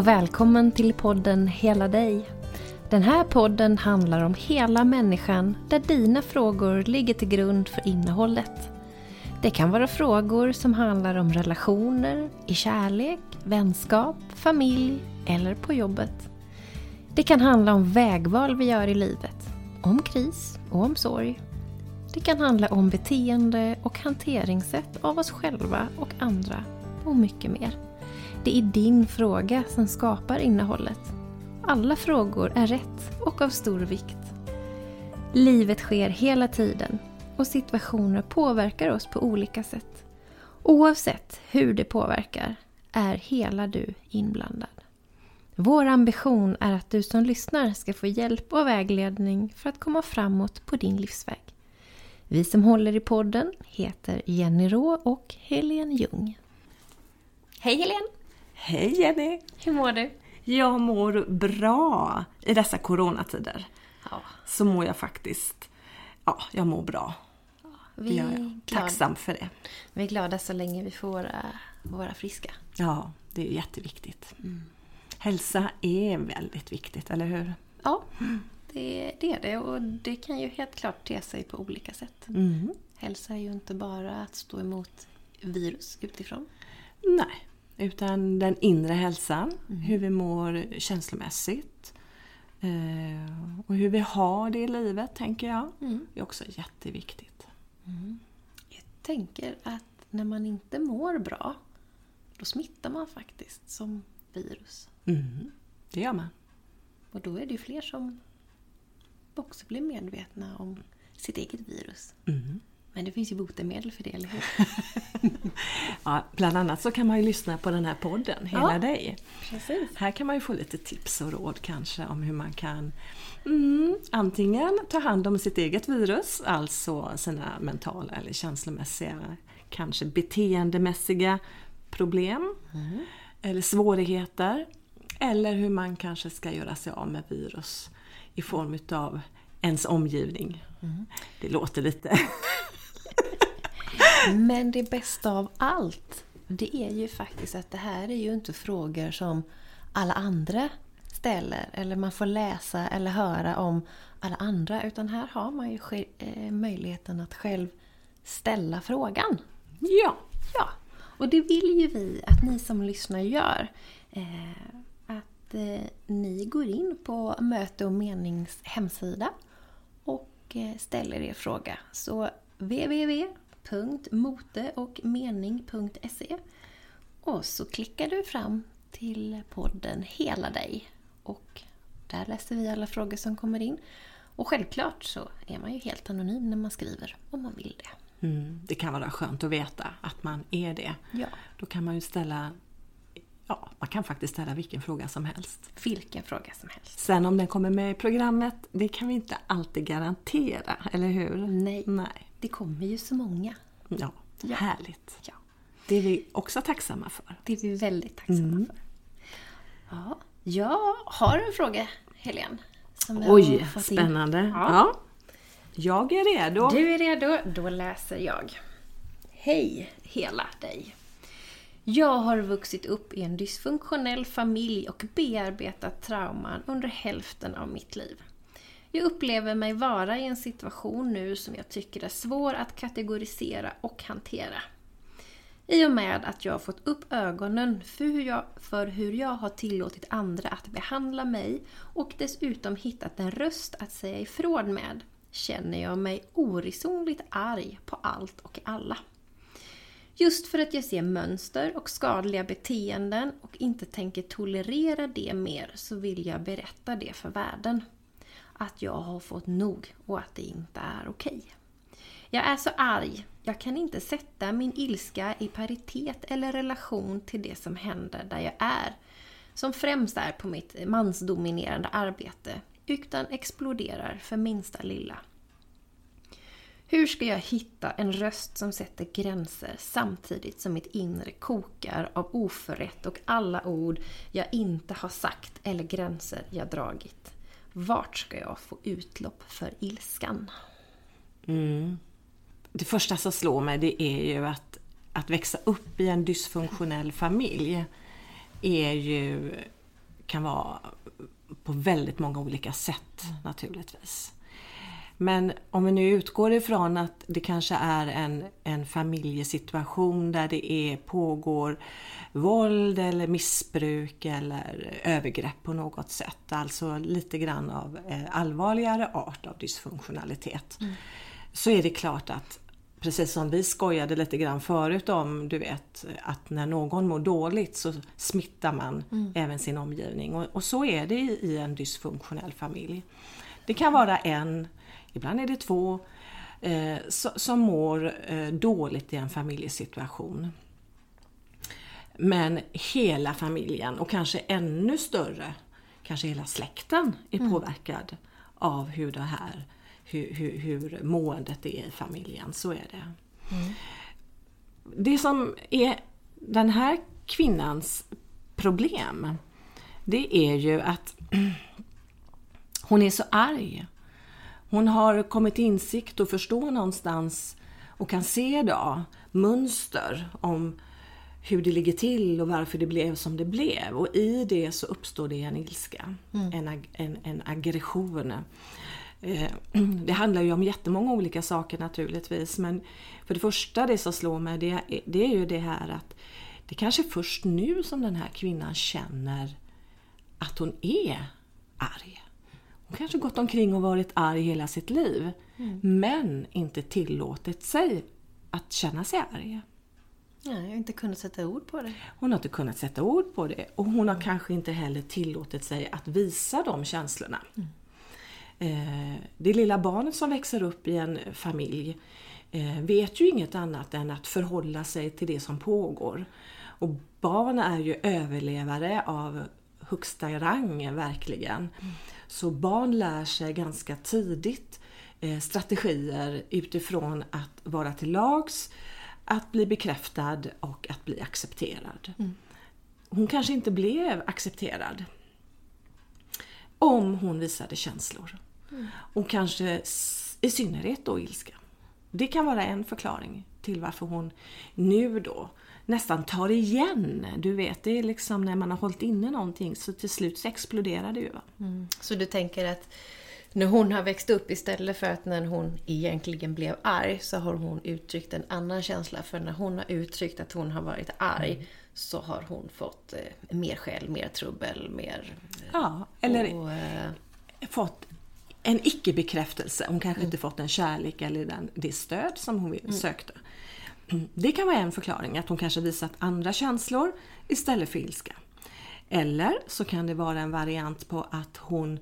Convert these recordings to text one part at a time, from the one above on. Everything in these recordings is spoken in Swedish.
Och välkommen till podden Hela dig. Den här podden handlar om hela människan där dina frågor ligger till grund för innehållet. Det kan vara frågor som handlar om relationer, i kärlek, vänskap, familj eller på jobbet. Det kan handla om vägval vi gör i livet, om kris och om sorg. Det kan handla om beteende och hanteringssätt av oss själva och andra och mycket mer. Det är din fråga som skapar innehållet. Alla frågor är rätt och av stor vikt. Livet sker hela tiden och situationer påverkar oss på olika sätt. Oavsett hur det påverkar är hela du inblandad. Vår ambition är att du som lyssnar ska få hjälp och vägledning för att komma framåt på din livsväg. Vi som håller i podden heter Jenny Rå och Helene Ljung. Hej Helene! Hej Jenny! Hur mår du? Jag mår bra i dessa coronatider. Ja, Så mår jag faktiskt, ja, jag mår bra. Vi, är jag. glada. Tacksam för det. vi är glada så länge vi får vara, vara friska. Ja, det är jätteviktigt. Hälsa är väldigt viktigt, eller hur? Ja, det, det är det och det kan ju helt klart te sig på olika sätt. Mm. Hälsa är ju inte bara att stå emot virus utifrån. Nej, utan den inre hälsan, hur vi mår känslomässigt. Eh, och hur vi har det i livet, tänker jag. är också jätteviktigt. Jag tänker att när man inte mår bra, då smittar man faktiskt som virus. Mm. Det gör man. Och då är det ju fler som också blir medvetna om sitt eget virus. Mm. Men det finns ju botemedel för det, eller hur? Ja, bland annat så kan man ju lyssna på den här podden, Hela Ja. dig. Precis. Här kan man ju få lite tips och råd kanske om hur man kan mm, antingen ta hand om sitt eget virus, alltså sina mentala eller känslomässiga, kanske beteendemässiga problem eller svårigheter. Eller hur man kanske ska göra sig av med virus i form utav ens omgivning. Det låter lite... Men det bästa av allt, det är ju faktiskt att det här är ju inte frågor som alla andra ställer eller man får läsa eller höra om alla andra utan här har man ju eh, möjligheten att själv ställa frågan. Ja, Ja, och det vill ju vi att ni som lyssnar gör. Eh, att eh, ni går in på Möte och menings hemsida och eh, ställer er fråga. Så www.moteochmening.se och så klickar du fram till podden Hela dig. Och där läser vi alla frågor som kommer in. Och självklart så är man ju helt anonym när man skriver om man vill det. mm, det kan vara skönt att veta att man är det. Ja. Då kan man ju ställa, ja, man kan faktiskt ställa vilken fråga som helst. Vilken fråga som helst. Sen om den kommer med i programmet, det kan vi inte alltid garantera, eller hur? Nej. Nej. Det kommer ju så många. Ja, Ja. härligt. Ja, Det är vi också tacksamma för. det är vi väldigt tacksamma för. Ja, jag har en fråga, Helene. Oj, spännande. Ja. Ja. Jag är redo. Du är redo? Då läser jag. Hej hela dig! Jag har vuxit upp i en dysfunktionell familj och bearbetat trauman under hälften av mitt liv. Jag upplever mig vara i en situation nu som jag tycker är svår att kategorisera och hantera. I och med att jag har fått upp ögonen för hur, jag, för hur jag har tillåtit andra att behandla mig och dessutom hittat en röst att säga ifrån med känner jag mig oresonligt arg på allt och alla. Just för att jag ser mönster och skadliga beteenden och inte tänker tolerera det mer så vill jag berätta det för världen. Att jag har fått nog och att det inte är okej. Jag är så arg. Jag kan inte sätta min ilska i paritet eller relation till det som händer där jag är. Som främst är på mitt mansdominerande arbete. Utan exploderar för minsta lilla. Hur ska jag hitta en röst som sätter gränser samtidigt som mitt inre kokar av oförrätt och alla ord jag inte har sagt eller gränser jag dragit? Vart ska jag få utlopp för ilskan? Mm. Det första som slår mig det är ju att, att växa upp i en dysfunktionell familj. är ju, kan vara på väldigt många olika sätt naturligtvis. Men om vi nu utgår ifrån att det kanske är en, en familjesituation där det är, pågår våld eller missbruk eller övergrepp på något sätt. Alltså lite grann av eh, allvarligare art av dysfunktionalitet. Mm. Så är det klart att precis som vi skojade lite grann förut om, du vet, att när någon mår dåligt så smittar man mm. även sin omgivning. Och, och, så är det i en dysfunktionell familj. Det kan vara en, ibland är det två, eh, som mår eh, dåligt i en familjesituation. Men hela familjen och kanske ännu större, kanske hela släkten är mm. påverkad av hur det här hur, hur, hur måendet är i familjen. Så är det. Mm. Det som är den här kvinnans problem, det är ju att hon är så arg. Hon har kommit till insikt och förstår någonstans och kan se då mönster om hur det ligger till och varför det blev som det blev. Och i det så uppstår det en ilska, mm. en, en, en aggression. Eh, det handlar ju om jättemånga olika saker naturligtvis men för det första det som slår mig det, det är ju det här att det kanske är först nu som den här kvinnan känner att hon är arg. Kanske gått omkring och varit arg hela sitt liv mm. men inte tillåtit sig att känna sig arg. Nej, jag har inte kunnat sätta ord på det. Hon har inte kunnat sätta ord på det och hon har kanske inte heller tillåtit sig att visa de känslorna. Mm. Eh, det lilla barnet som växer upp i en familj eh, vet ju inget annat än att förhålla sig till det som pågår. Och barn är ju överlevare av högsta rang verkligen. Mm. Så barn lär sig ganska tidigt eh, strategier utifrån att vara till lags, att bli bekräftad och att bli accepterad. Mm. Hon kanske inte blev accepterad om hon visade känslor. Mm. Och kanske i synnerhet då ilska. Det kan vara en förklaring till varför hon nu då nästan tar igen. Du vet, det är liksom när man har hållit inne någonting så till slut så exploderar det ju. Mm. Så du tänker att när hon har växt upp istället för att när hon egentligen blev arg så har hon uttryckt en annan känsla. För när hon har uttryckt att hon har varit arg mm. så har hon fått eh, mer skäll, mer trubbel, mer... Eh, ja, eller och, eh, fått en icke-bekräftelse. Hon kanske mm. inte fått den kärlek eller den, det stöd som hon mm. sökte. Det kan vara en förklaring, att hon kanske visat andra känslor istället för ilska. Eller så kan det vara en variant på att hon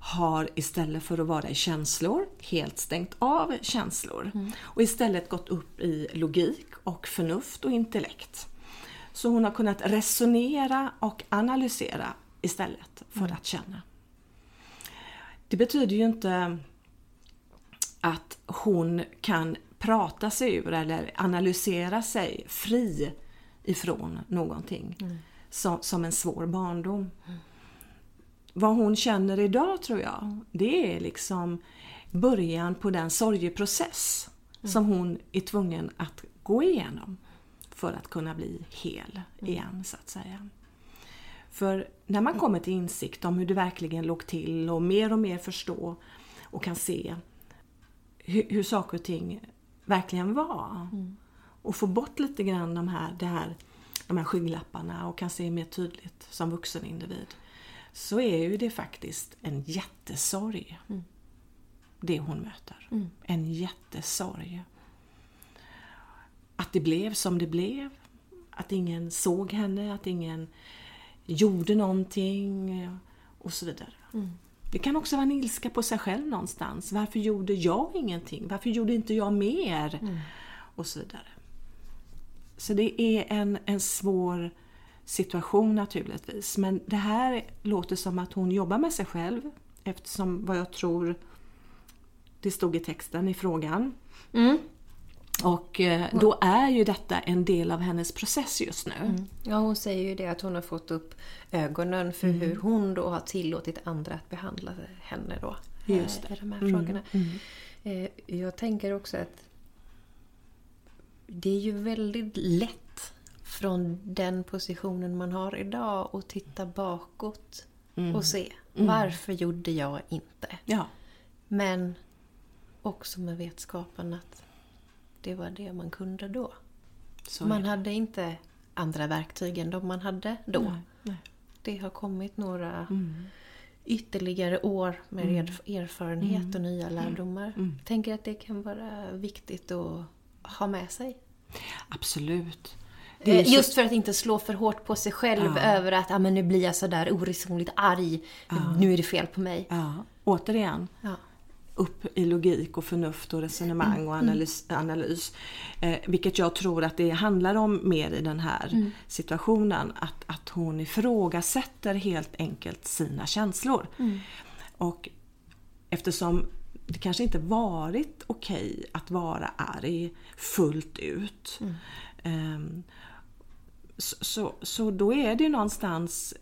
har istället för att vara i känslor helt stängt av känslor mm. och istället gått upp i logik och förnuft och intellekt. Så hon har kunnat resonera och analysera istället för mm. att känna. Det betyder ju inte att hon kan prata sig ur eller analysera sig fri ifrån någonting mm. som, som, en svår barndom. Mm. Vad hon känner idag tror jag, det är liksom början på den sorgeprocess mm. som hon är tvungen att gå igenom för att kunna bli hel mm. igen så att säga. För när man kommer till insikt om hur det verkligen låg till och mer och mer förstå och kan se hur, hur saker och ting verkligen var. Mm. Och få bort lite grann de här, det här, de här skygglapparna och kan se mer tydligt som vuxen individ. Så är ju det faktiskt en jättesorg. Mm. Det hon möter. Mm. En jättesorg. Att det blev som det blev. Att ingen såg henne, att ingen gjorde någonting och så vidare. Det kan också vara en ilska på sig själv någonstans. Varför gjorde jag ingenting? Varför gjorde inte jag mer? Mm. Och så vidare. Så det är en, en svår situation naturligtvis. Men det här låter som att hon jobbar med sig själv eftersom vad jag tror det stod i texten i frågan. Mm. Och eh, då är ju detta en del av hennes process just nu. Mm. Ja, hon säger ju det att hon har fått upp ögonen för mm. hur hon då har tillåtit andra att behandla henne då. Just det. de här mm. frågorna. Mm. Eh, jag tänker också att det är ju väldigt lätt från den positionen man har idag och titta bakåt Mm. och se varför gjorde jag inte? Ja, Men också med vetskapen att det var det man kunde då. så man hade inte andra verktyg än de man hade då. Nej, nej. Det har kommit några Mm. ytterligare år med erf- erfarenhet och nya lärdomar. Mm. Jag tänker att det kan vara viktigt att ha med sig. Absolut. Eh, så- Just för att inte slå för hårt på sig själv Ja. över att ah, men nu blir jag så där oresonligt arg. Nu är det fel på mig. Ja, återigen, Ja. Upp i logik och förnuft och resonemang och analys. analys. Eh, vilket jag tror att det handlar om mer i den här situationen. Att, att hon ifrågasätter helt enkelt sina känslor. Och eftersom det kanske inte varit okej att vara arg fullt ut. ehm, så, så, så då är det någonstans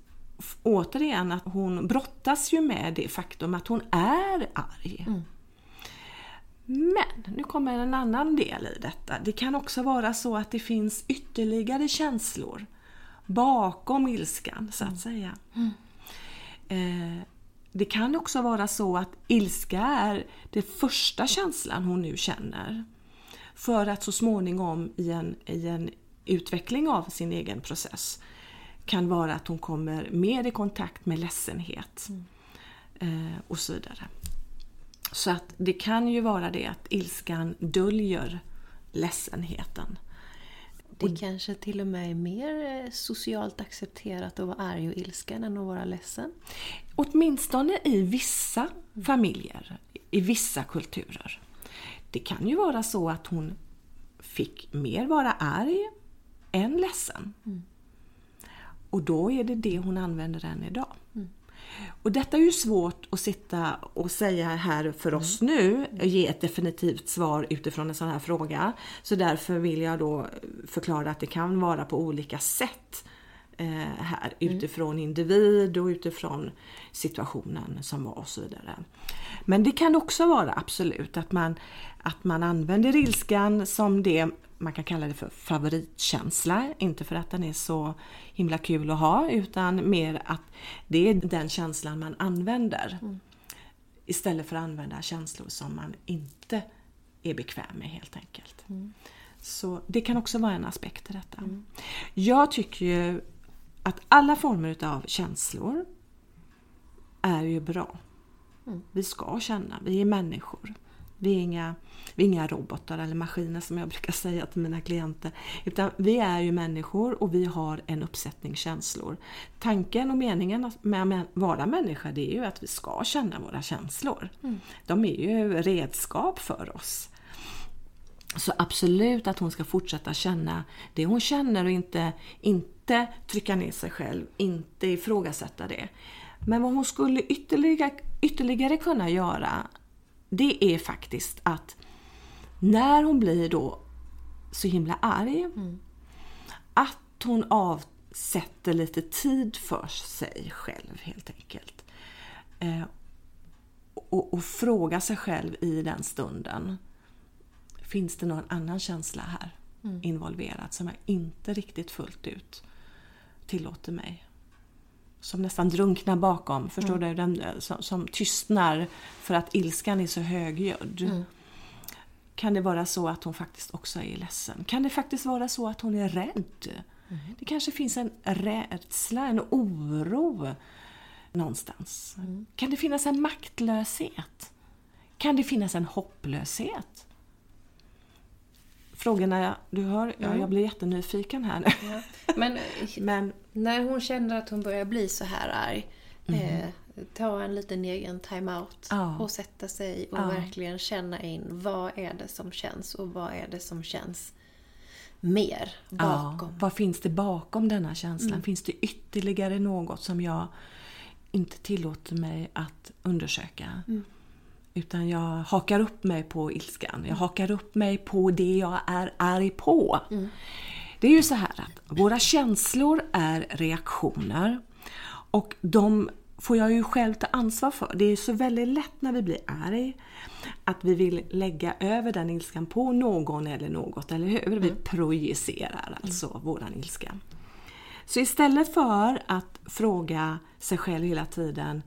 återigen att hon brottas ju med det faktum att hon är arg. Men nu kommer en annan del i detta. Det kan också vara så att det finns ytterligare känslor bakom ilskan så att säga. Eh, det kan också vara så att ilska är den första känslan hon nu känner. För att så småningom i en, i en utveckling av sin egen process kan vara att hon kommer mer i kontakt med ledsenhet eh, och så vidare. Så att det kan ju vara det att ilskan döljer ledsenheten. Det kanske till och med är mer eh, socialt accepterat att vara arg och ilsken än att vara ledsen. Åtminstone i vissa familjer, i vissa kulturer. Det kan ju vara så att hon fick mer vara arg än ledsen. Och då är det det hon använder än idag. Och detta är ju svårt att sitta och säga här för oss nu, ge ett definitivt svar utifrån en sån här fråga. Så därför vill jag då förklara att det kan vara på olika sätt eh, här utifrån individ och utifrån situationen som var och så vidare. Men det kan också vara absolut att man, att man använder ilskan som det man kan kalla det för favoritkänsla. Inte för att den är så himla kul att ha utan mer att det är den känslan man använder. Istället för att använda känslor som man inte är bekväm med helt enkelt. Så det kan också vara en aspekt i detta. Jag tycker ju att alla former av känslor är ju bra. Vi ska känna, vi är människor. Vi är, inga, vi är inga robotar eller maskiner som jag brukar säga till mina klienter. Utan vi är ju människor och vi har en uppsättning känslor. Tanken och meningen med att vara människa det är ju att vi ska känna våra känslor. De är ju redskap för oss. Så absolut att hon ska fortsätta känna det hon känner och inte, inte trycka ner sig själv, inte ifrågasätta det. Men vad hon skulle ytterligare, ytterligare kunna göra det är faktiskt att när hon blir då så himla arg att hon avsätter lite tid för sig själv helt enkelt. Eh, och, och fråga sig själv i den stunden. Finns det någon annan känsla här involverad som jag inte riktigt fullt ut tillåter mig? Som nästan drunknar bakom, förstår du? Den, som, som tystnar för att ilskan är så högljudd. Kan det vara så att hon faktiskt också är ledsen? Kan det faktiskt vara så att hon är rädd? Det kanske finns en rädsla, en oro någonstans. Kan det finnas en maktlöshet? Kan det finnas en hopplöshet? Frågorna jag, du hör, ja, jag blir jättenyfiken här nu. Ja. Men Men när hon känner att hon börjar bli så här arg, eh, ta en liten egen time-out Ja. och sätta sig och verkligen känna in vad är det som känns och vad är det som känns mer bakom. Vad finns det bakom denna känslan? Finns det ytterligare något som jag inte tillåter mig att undersöka? Utan jag hakar upp mig på ilskan. Jag hakar upp mig på det jag är arg på. Det är ju så här att våra känslor är reaktioner och de får jag ju själv ta ansvar för. Det är så väldigt lätt när vi blir arg att vi vill lägga över den ilskan på någon eller något, eller hur? Vi projicerar alltså våran ilska. Så istället för att fråga sig själv hela tiden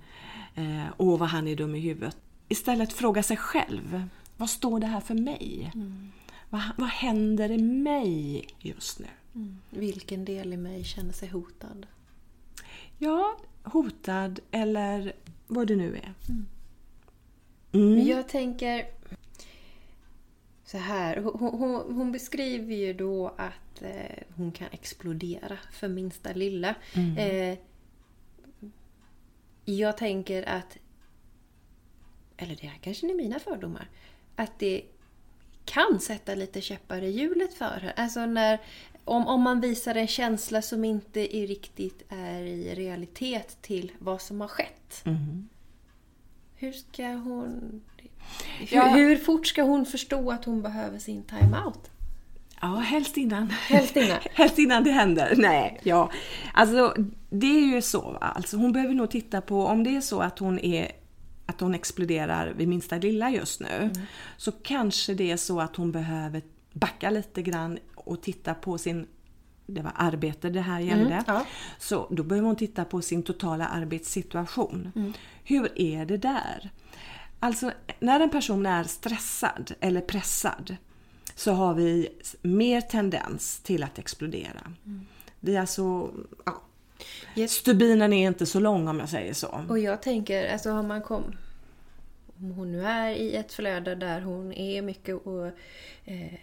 eh, Åh vad han är dum i huvudet. Istället fråga sig själv Vad står det här för mig? Vad, vad händer i mig just nu? Vilken del i mig känner sig hotad? Ja, hotad eller vad det nu är. Men Jag tänker så här. Hon, hon, hon beskriver ju då att eh, hon kan explodera för minsta lilla. Eh, jag tänker att, eller det här kanske är mina fördomar, att det kan sätta lite käppar i hjulet för henne. Alltså när, om, om man visar en känsla som inte är riktigt är i realitet till vad som har skett. Hur ska hon... Hur, Ja. hur fort ska hon förstå att hon behöver sin time-out? Ja, helst innan. Helst innan. helst innan det händer. Nej, ja. Alltså, det är ju så. Alltså, hon behöver nog titta på, om det är så att hon är att hon exploderar vid minsta lilla just nu, så kanske det är så att hon behöver backa lite grann och titta på sin det var arbete det här gällde. ja. Så då behöver hon titta på sin totala arbetssituation. Hur är det där? Alltså när en person är stressad eller pressad så har vi mer tendens till att explodera. Vi är alltså, ja, Yes. stubinen är inte så lång om jag säger så. Och jag tänker, alltså har man kom... Om hon nu är i ett flöde där hon är mycket och, eh,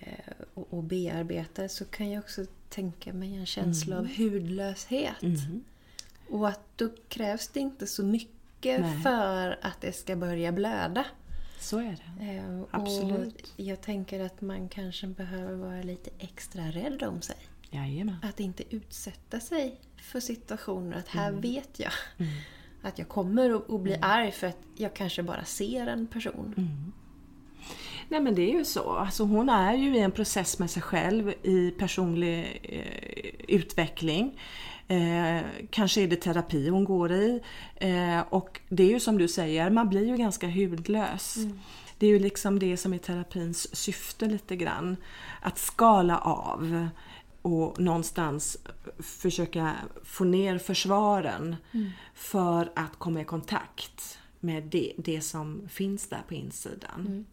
och, och bearbetar så kan jag också tänka mig en känsla av hudlöshet. Och att då krävs det inte så mycket Nej. för att det ska börja blöda. Så är det. Eh, Absolut. Jag tänker att man kanske behöver vara lite extra rädd om sig. Jajamän. Att inte utsätta sig för situationer att här Mm. vet jag att jag kommer att bli arg för att jag kanske bara ser en person. Mm. Nej men det är ju så. Alltså hon är ju i en process med sig själv i personlig eh, utveckling. Eh, kanske är det terapi hon går i. Eh, och det är ju som du säger, man blir ju ganska hudlös. Det är ju liksom det som är terapins syfte lite grann. Att skala av och någonstans försöka få ner försvaren för att komma i kontakt med det, det som finns där på insidan.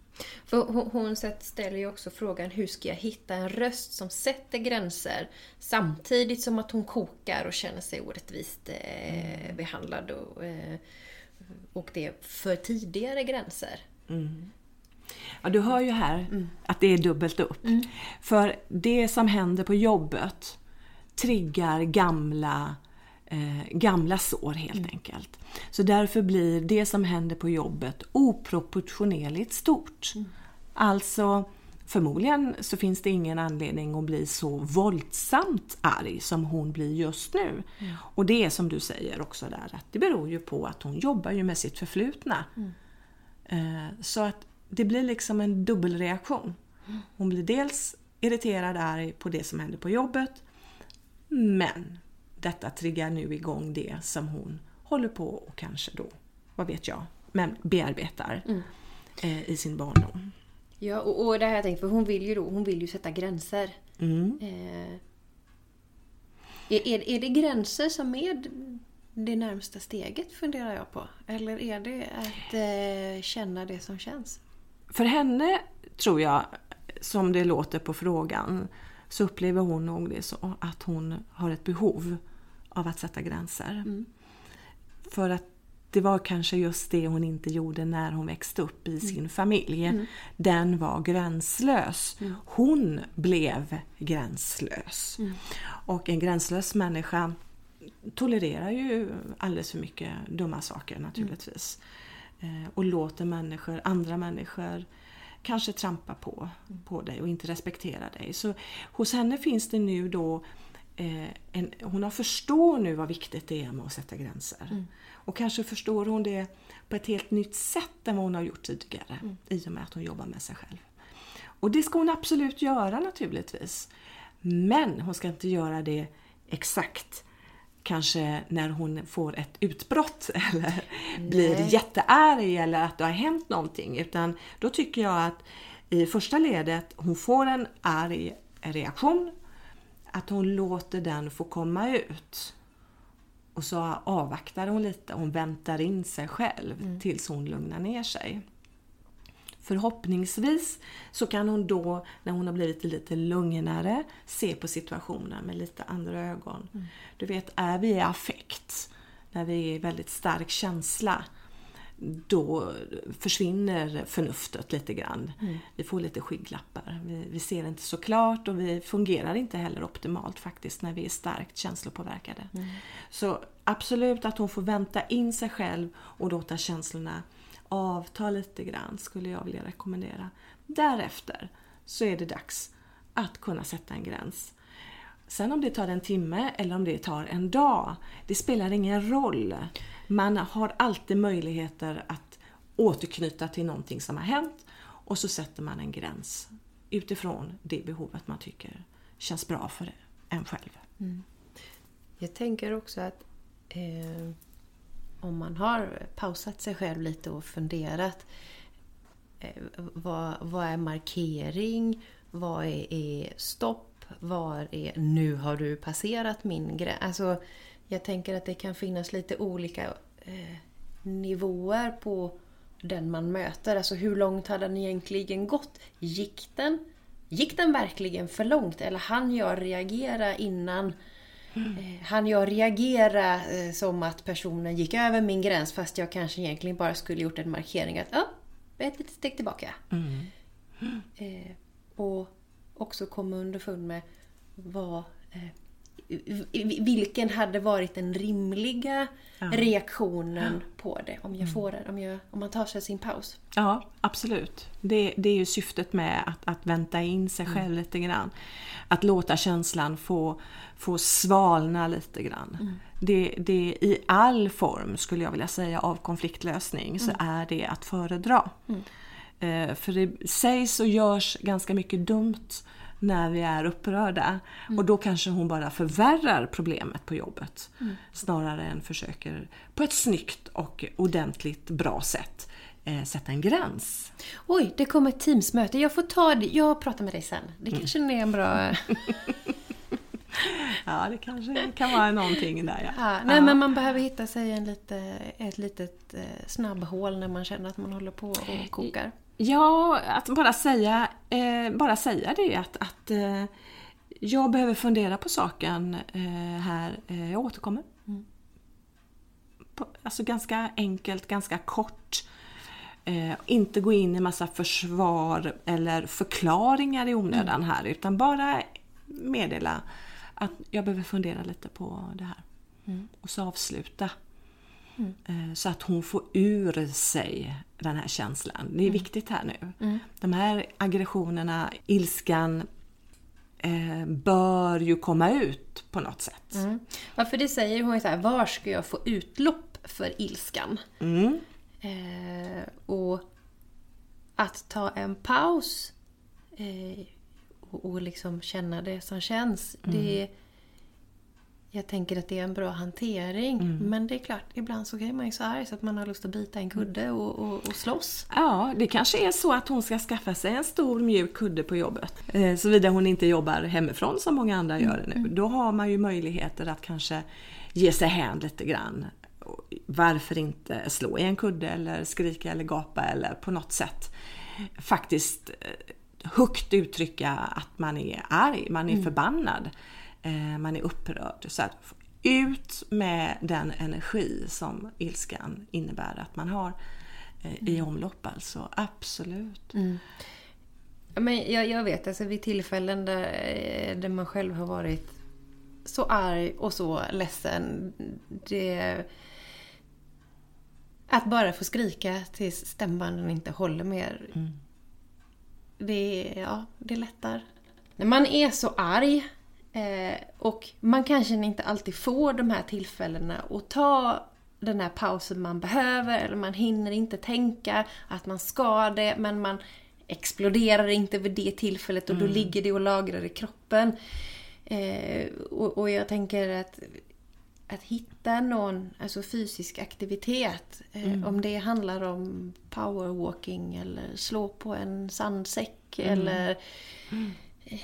För hon, ställer ju också frågan hur ska jag hitta en röst som sätter gränser samtidigt som att hon kokar och känner sig orättvist eh, behandlad och, eh, och det för tidigare gränser. Ja, du hör ju här att det är dubbelt upp. För det som händer på jobbet triggar gamla, eh, gamla sår helt enkelt. Så därför blir det som händer på jobbet oproportionerligt stort. Alltså förmodligen så finns det ingen anledning att bli så våldsamt arg som hon blir just nu. Och det är som du säger också där att det beror ju på att hon jobbar ju med sitt förflutna. Eh, Så att det blir liksom en dubbelreaktion. Hon blir dels irriterad arg på det som händer på jobbet men detta triggar nu igång det som hon håller på och kanske då, vad vet jag, men bearbetar eh, i sin barndom. Ja, och, och det här har jag tänkt, för hon vill ju då, hon vill ju sätta gränser. Mm. Eh, är, är, det gränser som är det närmsta steget funderar jag på? Eller är det att eh, känna det som känns? För henne tror jag, som det låter på frågan, så upplever hon nog det så att hon har ett behov av att sätta gränser. För att det var kanske just det hon inte gjorde när hon växte upp i sin familj. Den var gränslös. Hon blev gränslös. Och en gränslös människa tolererar ju alldeles för mycket dumma saker naturligtvis. Eh, Och låter människor, andra människor kanske trampa på, på dig och inte respektera dig. Så hos henne finns det nu då eh, en, hon har förstår nu vad viktigt det är med att sätta gränser. Och kanske förstår hon det på ett helt nytt sätt än vad hon har gjort tidigare i och med att hon jobbar med sig själv. Och det ska hon absolut göra naturligtvis. Men hon ska inte göra det exakt kanske när hon får ett utbrott eller blir jättearg eller att det har hänt någonting. Utan då tycker jag att i första ledet, hon får en arg reaktion, att hon låter den få komma ut. Och så avvaktar hon lite, hon väntar in sig själv mm. tills hon lugnar ner sig. Förhoppningsvis så kan hon då, när hon har blivit lite lugnare, se på situationen med lite andra ögon. Mm. Du vet, är vi i affekt, när vi är i väldigt stark känsla, då försvinner förnuftet lite grann. Mm. Vi får lite skygglappar. Vi, vi, ser inte så klart och vi fungerar inte heller optimalt faktiskt när vi är starkt känslopåverkade. Mm. Så absolut att hon får vänta in sig själv och låta känslorna avta lite grann skulle jag vilja rekommendera. Därefter så är det dags att kunna sätta en gräns. Sen om det tar en timme eller om det tar en dag, det spelar ingen roll. Man har alltid möjligheter att återknyta till någonting som har hänt och så sätter man en gräns utifrån det behovet man tycker känns bra för en själv. Mm. Jag tänker också att eh, om man har pausat sig själv lite och funderat eh, vad, vad är markering? Vad är, är stopp? Vad är nu har du passerat min gräns? Alltså, jag tänker att det kan finnas lite olika eh, nivåer på den man möter. Alltså hur långt har den egentligen gått? Gick den, gick den verkligen för långt? Eller hann jag reagera innan Mm. Han jag reagera eh, som att personen gick över min gräns fast jag kanske egentligen bara skulle gjort en markering att ja, ett litet steg tillbaka. Mm. Mm. och också komma underfund med vad vilken hade varit den rimliga ja. reaktionen ja. på det om, jag mm. får det, om, jag, om man tar sig sin paus? Ja, absolut. Det, det är ju syftet med att, att vänta in sig själv mm. lite grann. Att låta känslan få, få svalna lite grann. Mm. Det, det, I all form, skulle jag vilja säga, av konfliktlösning så mm. är det att föredra. Mm. Eh, för det sägs och görs ganska mycket dumt när vi är upprörda. Mm. Och då kanske hon bara förvärrar problemet på jobbet. Mm. Snarare än försöker på ett snyggt och ordentligt bra sätt eh, sätta en gräns. Oj, det kommer ett Teamsmöte. Jag får ta det. Jag pratar med dig sen. Det mm. kanske är en bra... ja, det kanske kan vara någonting där ja. ja nej, ja. men man behöver hitta sig en lite, ett litet eh, snabbhål när man känner att man håller på och kokar. Ja, att bara säga, eh, bara säga det att, att eh, jag behöver fundera på saken eh, här, eh, jag återkommer. Mm. På, alltså ganska enkelt, ganska kort. Eh, inte gå in i massa försvar eller förklaringar i onödan mm. här utan bara meddela att jag behöver fundera lite på det här. Mm. Och så avsluta. Mm. Så att hon får ur sig den här känslan. Det är mm. viktigt här nu. Mm. De här aggressionerna, ilskan, eh, bör ju komma ut på något sätt. Mm. Ja, för det säger hon så här, var ska jag få utlopp för ilskan? Mm. Eh, och att ta en paus eh, och, och liksom känna det som känns, det mm. Jag tänker att det är en bra hantering. Mm. Men det är klart, ibland så är man ju så arg så att man har lust att bita en kudde och, och, och slåss. Ja, det kanske är så att hon ska skaffa sig en stor mjuk kudde på jobbet. Eh, Såvida hon inte jobbar hemifrån som många andra gör det nu. Mm. Då har man ju möjligheter att kanske ge sig hän lite grann. Varför inte slå i en kudde eller skrika eller gapa eller på något sätt faktiskt eh, högt uttrycka att man är arg, man är mm. förbannad man är upprörd. Så att ut med den energi som ilskan innebär att man har eh, i mm. omlopp alltså. Absolut. Mm. Men jag, jag vet, alltså vid tillfällen där, eh, där man själv har varit så arg och så ledsen. Det, att bara få skrika tills stämbanden inte håller mer. Mm. Det, ja, det lättar. När man är så arg Eh, och man kanske inte alltid får de här tillfällena att ta den här pausen man behöver eller man hinner inte tänka att man ska det men man exploderar inte vid det tillfället och då mm. ligger det och lagrar i kroppen. Eh, och, och, jag tänker att att hitta någon alltså fysisk aktivitet. Eh, Om det handlar om powerwalking eller slå på en sandsäck eller eh,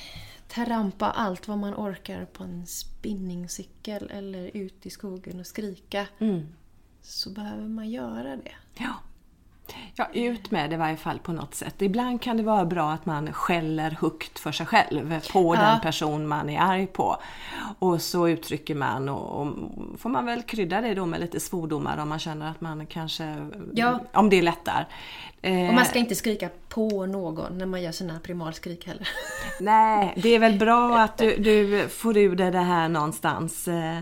trampa allt vad man orkar på en spinningcykel eller ut i skogen och skrika. Så behöver man göra det. Ja. Ja, ut med det i varje fall på något sätt. Ibland kan det vara bra att man skäller högt för sig själv på Ja. den person man är arg på. Och så uttrycker man och, och får man väl krydda det då med lite svordomar om man känner att man kanske, Ja. om det lättar. Eh, Och man ska inte skrika på någon när man gör sina primalskrik heller. Nej, det är väl bra att du, du får ur dig det här någonstans eh,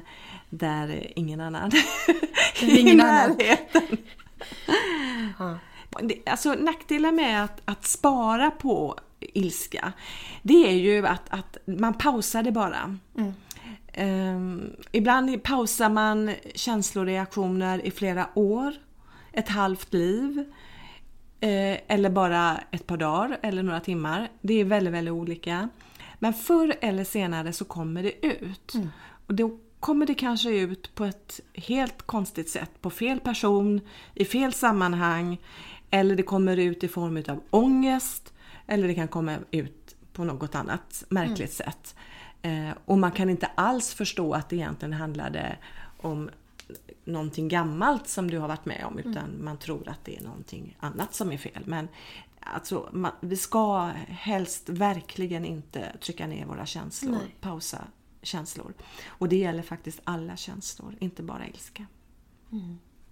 där ingen annan är ingen i annan. närheten. Alltså nackdelen med att, att spara på ilska, det är ju att, att man pausar det bara. Ehm, ibland pausar man känsloreaktioner i flera år, ett halvt liv. Eh, eller bara ett par dagar eller några timmar. Det är väldigt, väldigt olika. Men förr eller senare så kommer det ut. Och då kommer det kanske ut på ett helt konstigt sätt, på fel person, i fel sammanhang. Eller det kommer ut i form av ångest. Eller det kan komma ut på något annat märkligt sätt. Eh, och man kan inte alls förstå att det egentligen handlade om någonting gammalt som du har varit med om utan man tror att det är någonting annat som är fel. Men alltså, man, vi ska helst verkligen inte trycka ner våra känslor, Nej. pausa känslor. Och det gäller faktiskt alla känslor, inte bara ilska.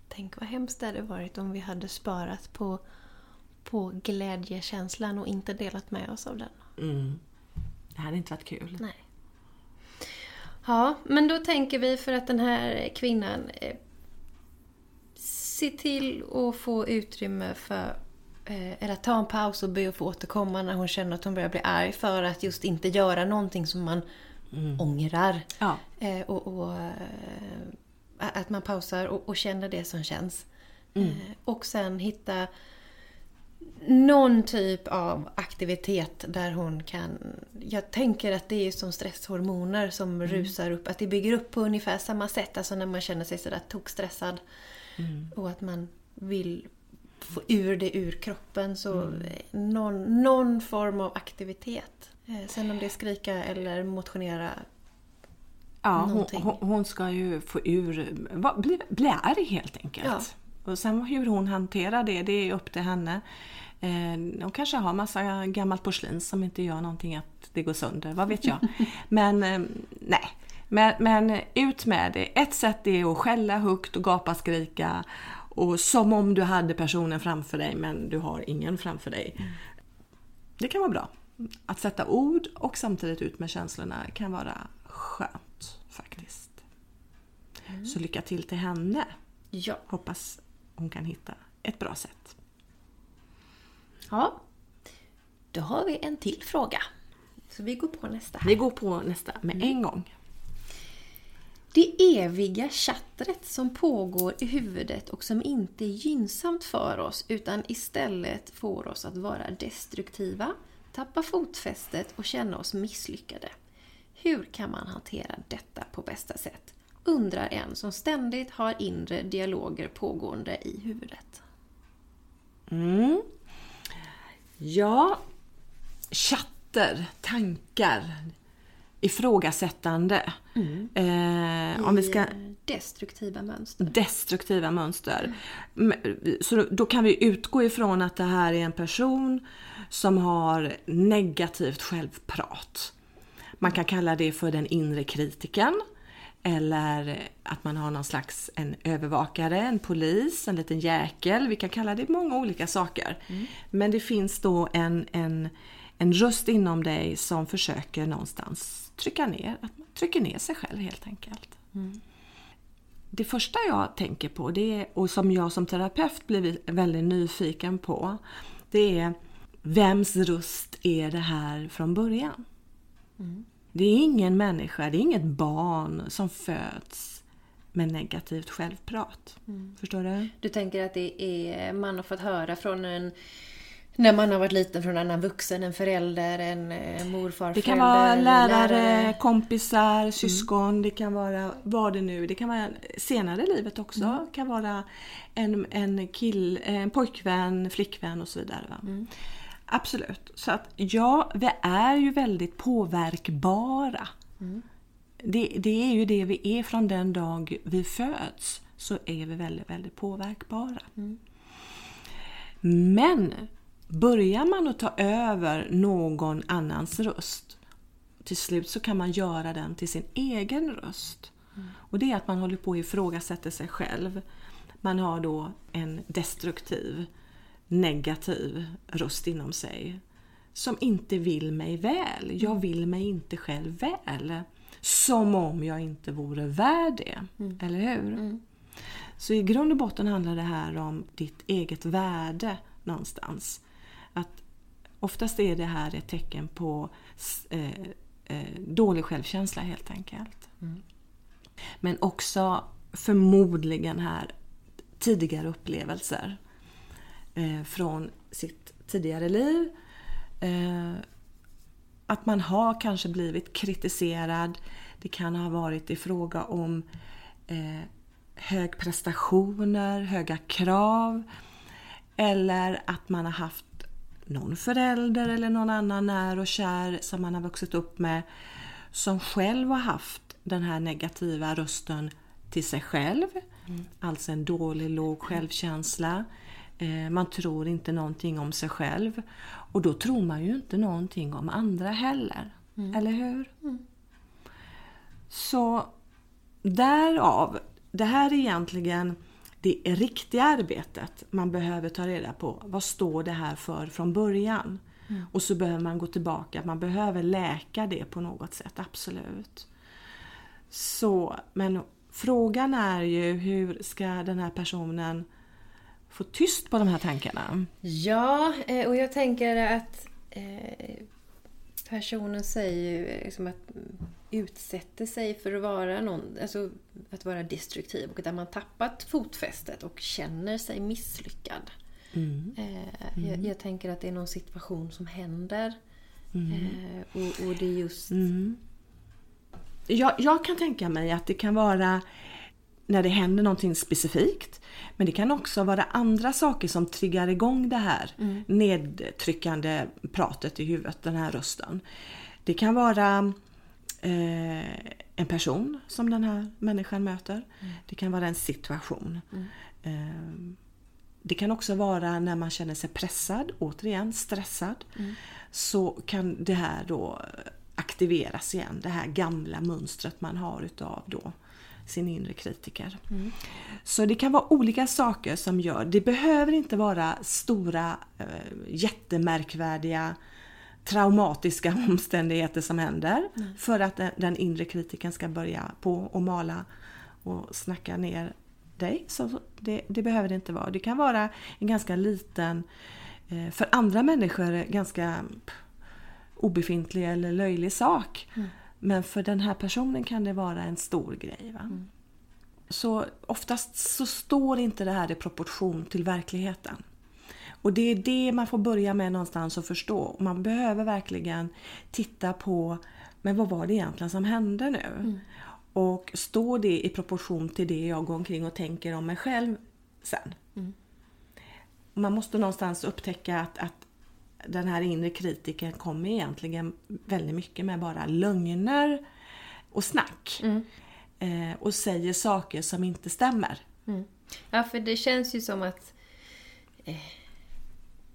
Tänk vad hemskt det hade varit om vi hade sparat på, på glädjekänslan och inte delat med oss av den. Mm. Det hade inte varit kul. Nej. Ja, men då tänker vi för att den här kvinnan eh, se till att få utrymme för eh, eller ta en paus och be att få återkomma när hon känner att hon börjar bli arg för att just inte göra någonting som man ångrar. Ja. Eh, och, och, eh, att man pausar och, och känner det som känns. Eh, och sen hitta någon typ av aktivitet där hon kan... Jag tänker att det är som stresshormoner som rusar upp. Att det bygger upp på ungefär samma sätt. Alltså när man känner sig sådär tokstressad. Och att man vill få ur det ur kroppen. Så eh, någon, någon form av aktivitet. Eh, Sen om det är skrika eller motionera. Ja, hon, hon, ska ju få ur, bli, bli arg helt enkelt. Ja. Och sen hur hon hanterar det, det är upp till henne. Eh, hon kanske har massa gammalt porslin som inte gör någonting att det går sönder, vad vet jag. Men eh, nej, men, men ut med det. Ett sätt är att skälla högt och gapa skrika. Och som om du hade personen framför dig men du har ingen framför dig. Det kan vara bra. Att sätta ord och samtidigt ut med känslorna kan vara skönt faktiskt. Så lycka till till henne. Ja. Hoppas hon kan hitta ett bra sätt. ja. Då har vi en till fråga. Så vi går på nästa. Vi går på nästa med en gång. Det eviga chattret som pågår i huvudet och som inte är gynnsamt för oss utan istället får oss att vara destruktiva, tappa fotfästet och känna oss misslyckade. Hur kan man hantera detta på bästa sätt? Undrar en som ständigt har inre dialoger pågående i huvudet. Mm. Ja, chatter, tankar, ifrågasättande. Eh, om vi ska... Destruktiva mönster. destruktiva mönster. M- Så då- då kan vi utgå ifrån att det här är en person som har negativt självprat. Man kan kalla det för den inre kritiken. Eller att man har någon slags en övervakare, en polis, en liten jäkel. Vi kan kalla det många olika saker. Men det finns då en, en, en röst inom dig som försöker någonstans trycka ner, att man trycker ner sig själv helt enkelt. Det första jag tänker på, det är, och som jag som terapeut blir väldigt nyfiken på, det är vems röst är det här från början? Det är ingen människa, det är inget barn som föds med negativt självprat. Förstår du? Du tänker att det är, man har fått höra från en När man har varit liten från en annan vuxen, en förälder, en eh, morfar, Det kan förälder, vara lärare, lärare. kompisar, syskon, det kan vara vad det nu Det kan vara senare i livet också. Det kan vara en, en, kill, en pojkvän, flickvän och så vidare. Va? Absolut. Så att ja, vi är ju väldigt påverkbara. Det, det är ju det vi är från den dag vi föds. Så är vi väldigt, väldigt påverkbara. Men börjar man att ta över någon annans röst till slut så kan man göra den till sin egen röst. Och det är att man håller på att ifrågasätta sig själv. Man har då en destruktiv, negativ röst inom sig som inte vill mig väl. Jag vill mig inte själv väl. Som om jag inte vore värd det. Eller hur? Så i grund och botten handlar det här om ditt eget värde någonstans. Att oftast är det här ett tecken på eh, eh, dålig självkänsla helt enkelt. Men också förmodligen här tidigare upplevelser från sitt tidigare liv. Eh, att man har kanske blivit kritiserad. Det kan ha varit i fråga om eh, hög prestationer, höga krav. Eller att man har haft någon förälder eller någon annan när och kär som man har vuxit upp med som själv har haft den här negativa rösten till sig själv. Alltså en dålig, låg självkänsla. Eh, Man tror inte någonting om sig själv. Och då tror man ju inte någonting om andra heller. Eller hur? Så därav, det här är egentligen det riktiga arbetet man behöver ta reda på. Vad står det här för från början? Och så behöver man gå tillbaka, man behöver läka det på något sätt, absolut. Så, men frågan är ju hur ska den här personen få tyst på de här tankarna? Ja, eh, och jag tänker att eh, personen säger ju liksom att mm, utsätter sig för att vara någon, alltså att vara destruktiv och där man tappat fotfästet och känner sig misslyckad. Eh, jag, jag tänker att det är någon situation som händer. Eh, och, och det är just... Jag, jag kan tänka mig att det kan vara när det händer någonting specifikt. Men det kan också vara andra saker som triggar igång det här nedtryckande pratet i huvudet, den här rösten. Det kan vara eh, en person som den här människan möter. Det kan vara en situation. Eh, det kan också vara när man känner sig pressad, återigen stressad. Så kan det här då aktiveras igen, det här gamla mönstret man har utav då sin inre kritiker. Så det kan vara olika saker som gör, det behöver inte vara stora eh, jättemärkvärdiga traumatiska omständigheter som händer för att den, inre kritiken ska börja på och mala och snacka ner dig. Så det, det behöver det inte vara. Det kan vara en ganska liten, eh, för andra människor ganska obefintlig eller löjlig sak. Men för den här personen kan det vara en stor grej. Va? Så oftast så står inte det här i proportion till verkligheten. Och det är det man får börja med någonstans att förstå. Man behöver verkligen titta på, men vad var det egentligen som hände nu? Och står det i proportion till det jag går omkring och tänker om mig själv sen? Man måste någonstans upptäcka att, att den här inre kritiken kommer egentligen väldigt mycket med bara lögner och snack. Eh, och säger saker som inte stämmer. Ja, för det känns ju som att eh,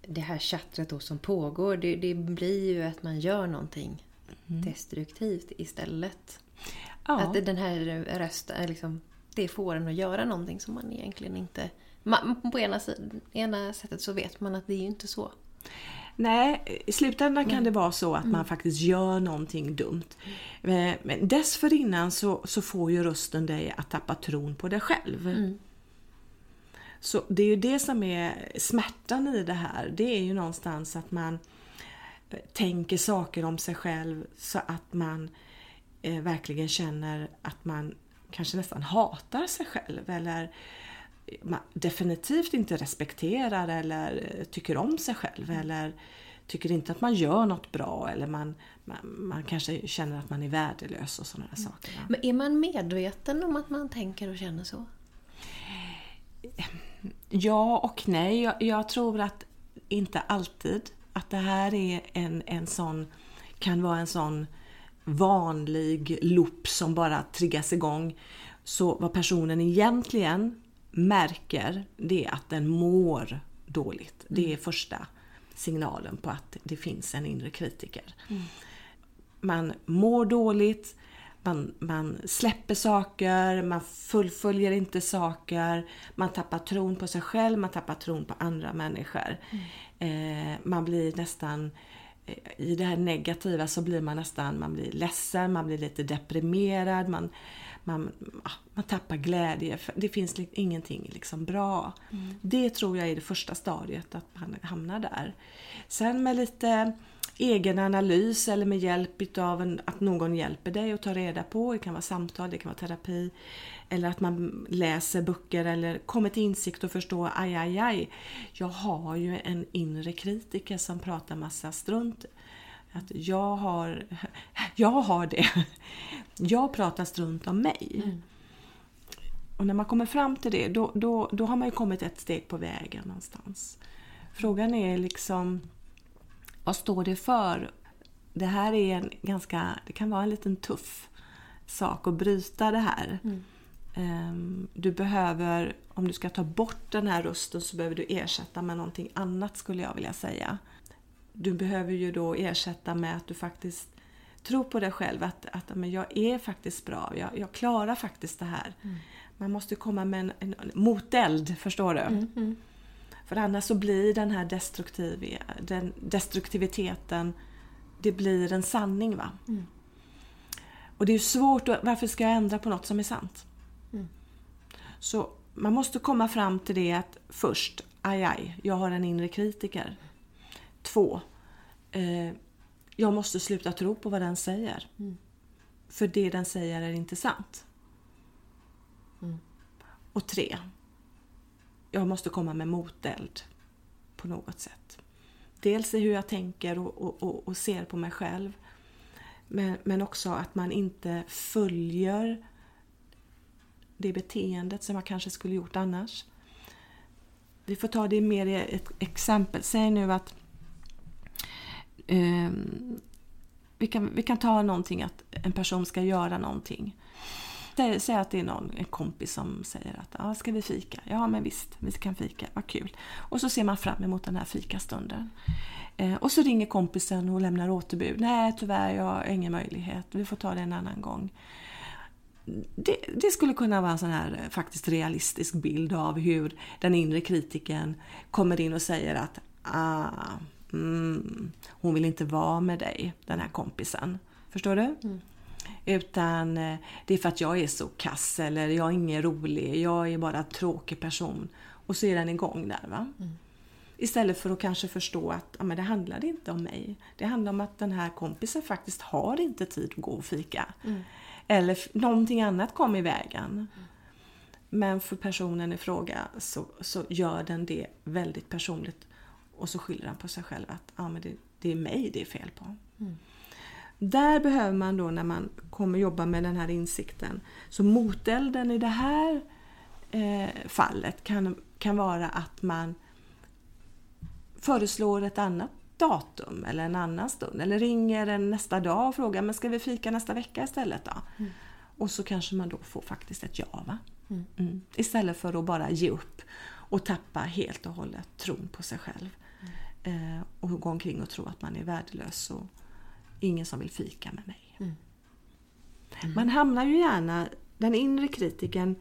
det här chattret då som pågår, det, det blir ju att man gör någonting destruktivt istället. Ja. Att den här rösten, liksom, det får en att göra någonting som man egentligen inte... Man, på ena, ena sättet så vet man att det är ju inte så. Nej, i slutändan kan det vara så att man faktiskt gör någonting dumt. Eh, Men dessförinnan så, så får ju rösten dig att tappa tron på dig själv. Så det är ju det som är smärtan i det här. Det är ju någonstans att man eh, tänker saker om sig själv så att man eh, verkligen känner att man kanske nästan hatar sig själv eller definitivt inte respekterar eller tycker om sig själv eller tycker inte att man gör något bra eller man, man, man kanske känner att man är värdelös och sådana där saker. Men är man medveten om att man tänker och känner så? Ja och nej. Jag, jag tror att inte alltid att det här är en, en sån, kan vara en sån vanlig loop som bara triggas igång. Så vad personen egentligen märker det är att den mår dåligt. Det är första signalen på att det finns en inre kritiker. Man mår dåligt, man, man släpper saker, man fullföljer inte saker, man tappar tron på sig själv, man tappar tron på andra människor. Eh, man blir nästan eh, i det här negativa så blir man nästan man blir ledsen, man blir lite deprimerad, man, man, ah, man tappar glädje. Det finns ingenting liksom bra. Det tror jag är det första stadiet, att man hamnar där. Sen med lite egen analys eller med hjälp av en, att någon hjälper dig att ta reda på, det kan vara samtal, det kan vara terapi, eller att man läser böcker eller kommer till insikt och förstår aj, aj, aj, jag har ju en inre kritiker som pratar massa strunt. Att jag har, jag har det. Jag pratar strunt om mig. Och när man kommer fram till det, då, då, då har man ju kommit ett steg på vägen någonstans. Frågan är liksom, vad står det för? Det här är en ganska, det kan vara en liten tuff sak att bryta det här. Ehm, Du behöver, om du ska ta bort den här rösten så behöver du ersätta med någonting annat skulle jag vilja säga. Du behöver ju då ersätta med att du faktiskt tror på dig själv att, att men jag är faktiskt bra, jag, jag klarar faktiskt det här. Man måste komma med en, en moteld, förstår du? För annars så blir den här destruktiv, den destruktiviteten, det blir en sanning. va? Och det är svårt, att, varför ska jag ändra på något som är sant? Så man måste komma fram till det att först, aj aj, jag har en inre kritiker. Två, eh, jag måste sluta tro på vad den säger. För det den säger är inte sant. Och tre, jag måste komma med moteld på något sätt. Dels i hur jag tänker och, och, och, och ser på mig själv. Men, men också att man inte följer det beteendet som jag kanske skulle gjort annars. Vi får ta det mer i ett exempel. Säg nu att eh, vi, kan, vi kan ta någonting att en person ska göra någonting. Säg, att det är någon, en kompis som säger att ah, ska vi fika? Ja men visst, vi kan fika, vad kul. Och så ser man fram emot den här fikastunden. Eh, och så ringer kompisen och lämnar återbud. Nej tyvärr, jag har ingen möjlighet. Vi får ta det en annan gång. Det, det skulle kunna vara en sån här eh, faktiskt realistisk bild av hur den inre kritiken kommer in och säger att ah, mm, hon vill inte vara med dig, den här kompisen. Förstår du? Utan eh, det är för att jag är så kass eller jag är ingen rolig, jag är bara en tråkig person. Och så är den igång där. va? Istället för att kanske förstå att ja, men det handlar inte om mig. Det handlar om att den här kompisen faktiskt har inte tid att gå och fika. Eller f- någonting annat kom i vägen. Men för personen i fråga så, så gör den det väldigt personligt. Och så skyller han på sig själv att ja, men det, det är mig det är fel på. Där behöver man då när man kommer jobba med den här insikten. Så motelden i det här eh, fallet kan, kan vara att man föreslår ett annat datum eller en annan stund. Eller ringer en nästa dag och frågar men ska vi fika nästa vecka istället då? Och så kanske man då får faktiskt ett ja. Va? Mm. Istället för att bara ge upp och tappa helt och hållet tron på sig själv. Eh, och gå omkring och tro att man är värdelös och ingen som vill fika med mig. Man hamnar ju gärna, den inre kritiken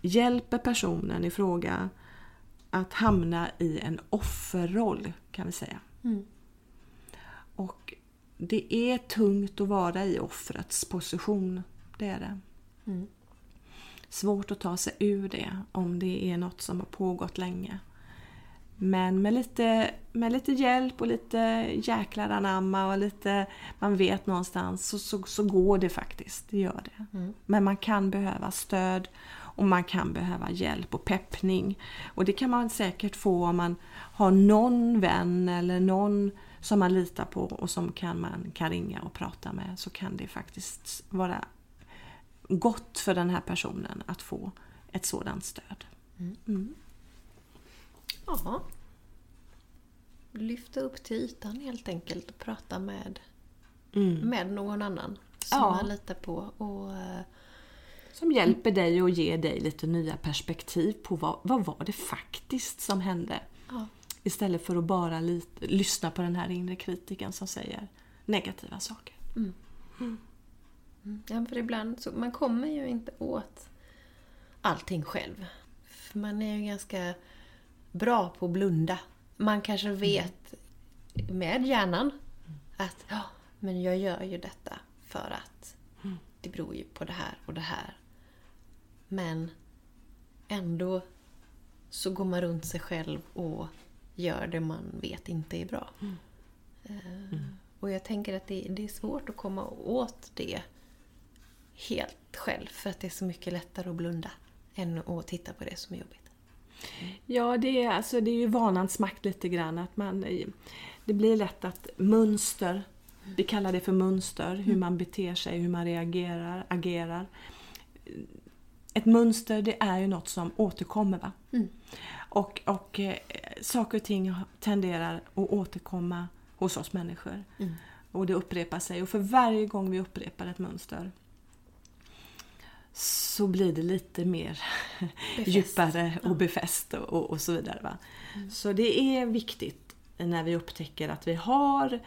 hjälper personen i fråga att hamna i en offerroll kan vi säga. Och det är tungt att vara i offrets position. Det är det. Svårt att ta sig ur det om det är något som har pågått länge. Men med lite, med lite hjälp och lite jäklar anamma och lite man vet någonstans så, så, så går det faktiskt. Det gör det. Men man kan behöva stöd och man kan behöva hjälp och peppning. Och det kan man säkert få om man har någon vän eller någon som man litar på och som kan man kan ringa och prata med så kan det faktiskt vara gott för den här personen att få ett sådant stöd. Mm. Ja. Lyfta upp till ytan helt enkelt och prata med, med någon annan som Ja. man litar på. Och, eh, Som hjälper dig och ger dig lite nya perspektiv på vad, vad var det faktiskt som hände. ja. Istället för att bara lite, lyssna på den här inre kritiken som säger negativa saker. Ja, för ibland så, man kommer ju inte åt allting själv. För man är ju ganska bra på att blunda. Man kanske vet med hjärnan att ja, men jag gör ju detta för att det beror ju på det här och det här. Men ändå så går man runt sig själv och gör det man vet inte är bra. Eh, Och jag tänker att det, det är svårt att komma åt det helt själv för att det är så mycket lättare att blunda än att titta på det som är jobbigt. Ja, det är, alltså, det är ju vanans makt lite grann. Att man, eh, det blir lätt att mönster, vi kallar det för mönster, hur man beter sig, hur man reagerar, agerar. Ett mönster det är ju något som återkommer. Va? Och, och eh, saker och ting tenderar att återkomma hos oss människor. Och det upprepar sig. Och för varje gång vi upprepar ett mönster så blir det lite mer Befäst. djupare och befäst och, och, så vidare. Va? Så det är viktigt när vi upptäcker att vi har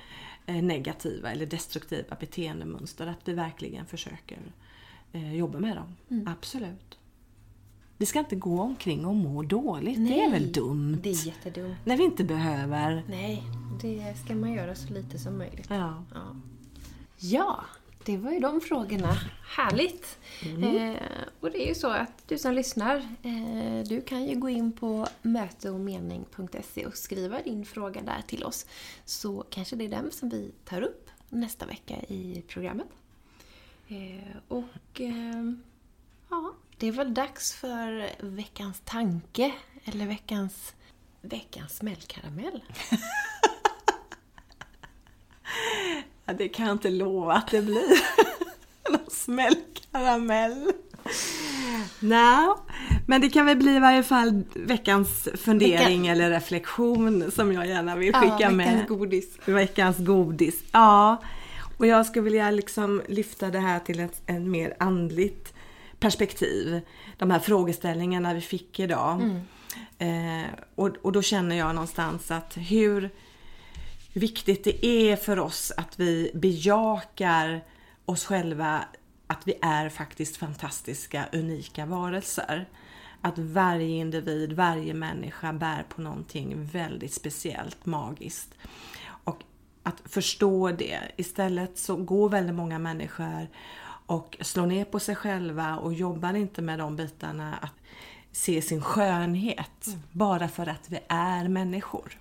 eh, negativa eller destruktiva beteendemönster att vi verkligen försöker eh, jobba med dem. Absolut. Vi ska inte gå omkring och må dåligt. det är väl dumt? Det är jättedumt. När vi inte behöver. Nej, det ska man göra så lite som möjligt. Ja. Ja, ja det var ju de frågorna. Härligt! Eh, och det är ju så att du som lyssnar, eh, du kan ju gå in på möteomening.se och skriva din fråga där till oss. Så kanske det är den som vi tar upp nästa vecka i programmet. Eh, och eh, ja, det är väl dags för veckans tanke, eller veckans, veckans smällkaramell. Ja, det kan jag inte lova att det blir. Någon smällkaramell. Nej, men det kan väl bli i varje fall veckans fundering Vecka- eller reflektion som jag gärna vill skicka ja, med. veckans godis. Veckans godis. Ja, och jag skulle vilja liksom lyfta det här till ett, en mer andligt perspektiv. De här frågeställningarna vi fick idag. Eh, och, och då känner jag någonstans att hur viktigt det är för oss att vi bejakar oss själva, att vi är faktiskt fantastiska, unika varelser. Att varje individ, varje människa bär på någonting väldigt speciellt, magiskt. Och att förstå det. Istället så går väldigt många människor och slår ner på sig själva och jobbar inte med de bitarna att se sin skönhet bara för att vi är människor.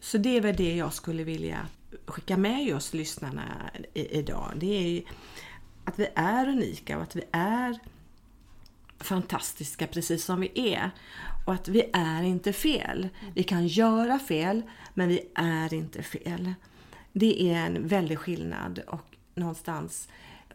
Så det är väl det jag skulle vilja skicka med just lyssnarna i, idag. Det är ju att vi är unika och att vi är fantastiska precis som vi är. Och att vi är inte fel. Vi kan göra fel, men vi är inte fel. Det är en väldig skillnad och någonstans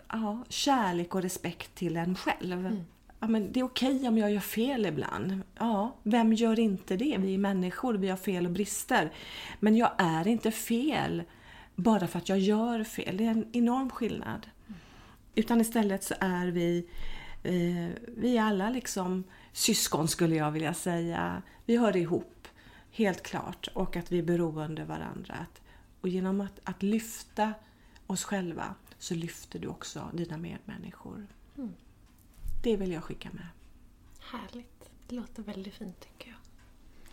ja, kärlek och respekt till en själv. Mm. Ja, men det är okej om jag gör fel ibland. Ja, vem gör inte det? Vi är människor, vi har fel och brister. Men jag är inte fel bara för att jag gör fel. Det är en enorm skillnad. Utan istället så är vi, eh, vi är alla liksom syskon skulle jag vilja säga. Vi hör ihop, helt klart. Och att vi är beroende av varandra. Och genom att, att lyfta oss själva så lyfter du också dina medmänniskor. Mm. Det vill jag skicka med. Härligt. Det låter väldigt fint tycker jag.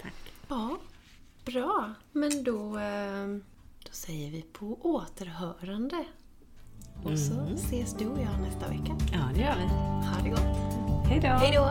Tack. Ja, bra. Men då, ehm, då säger vi på återhörande. Och så mm. ses du och jag nästa vecka. Ja, det gör vi. Ha det gott. Hej då. Hej då.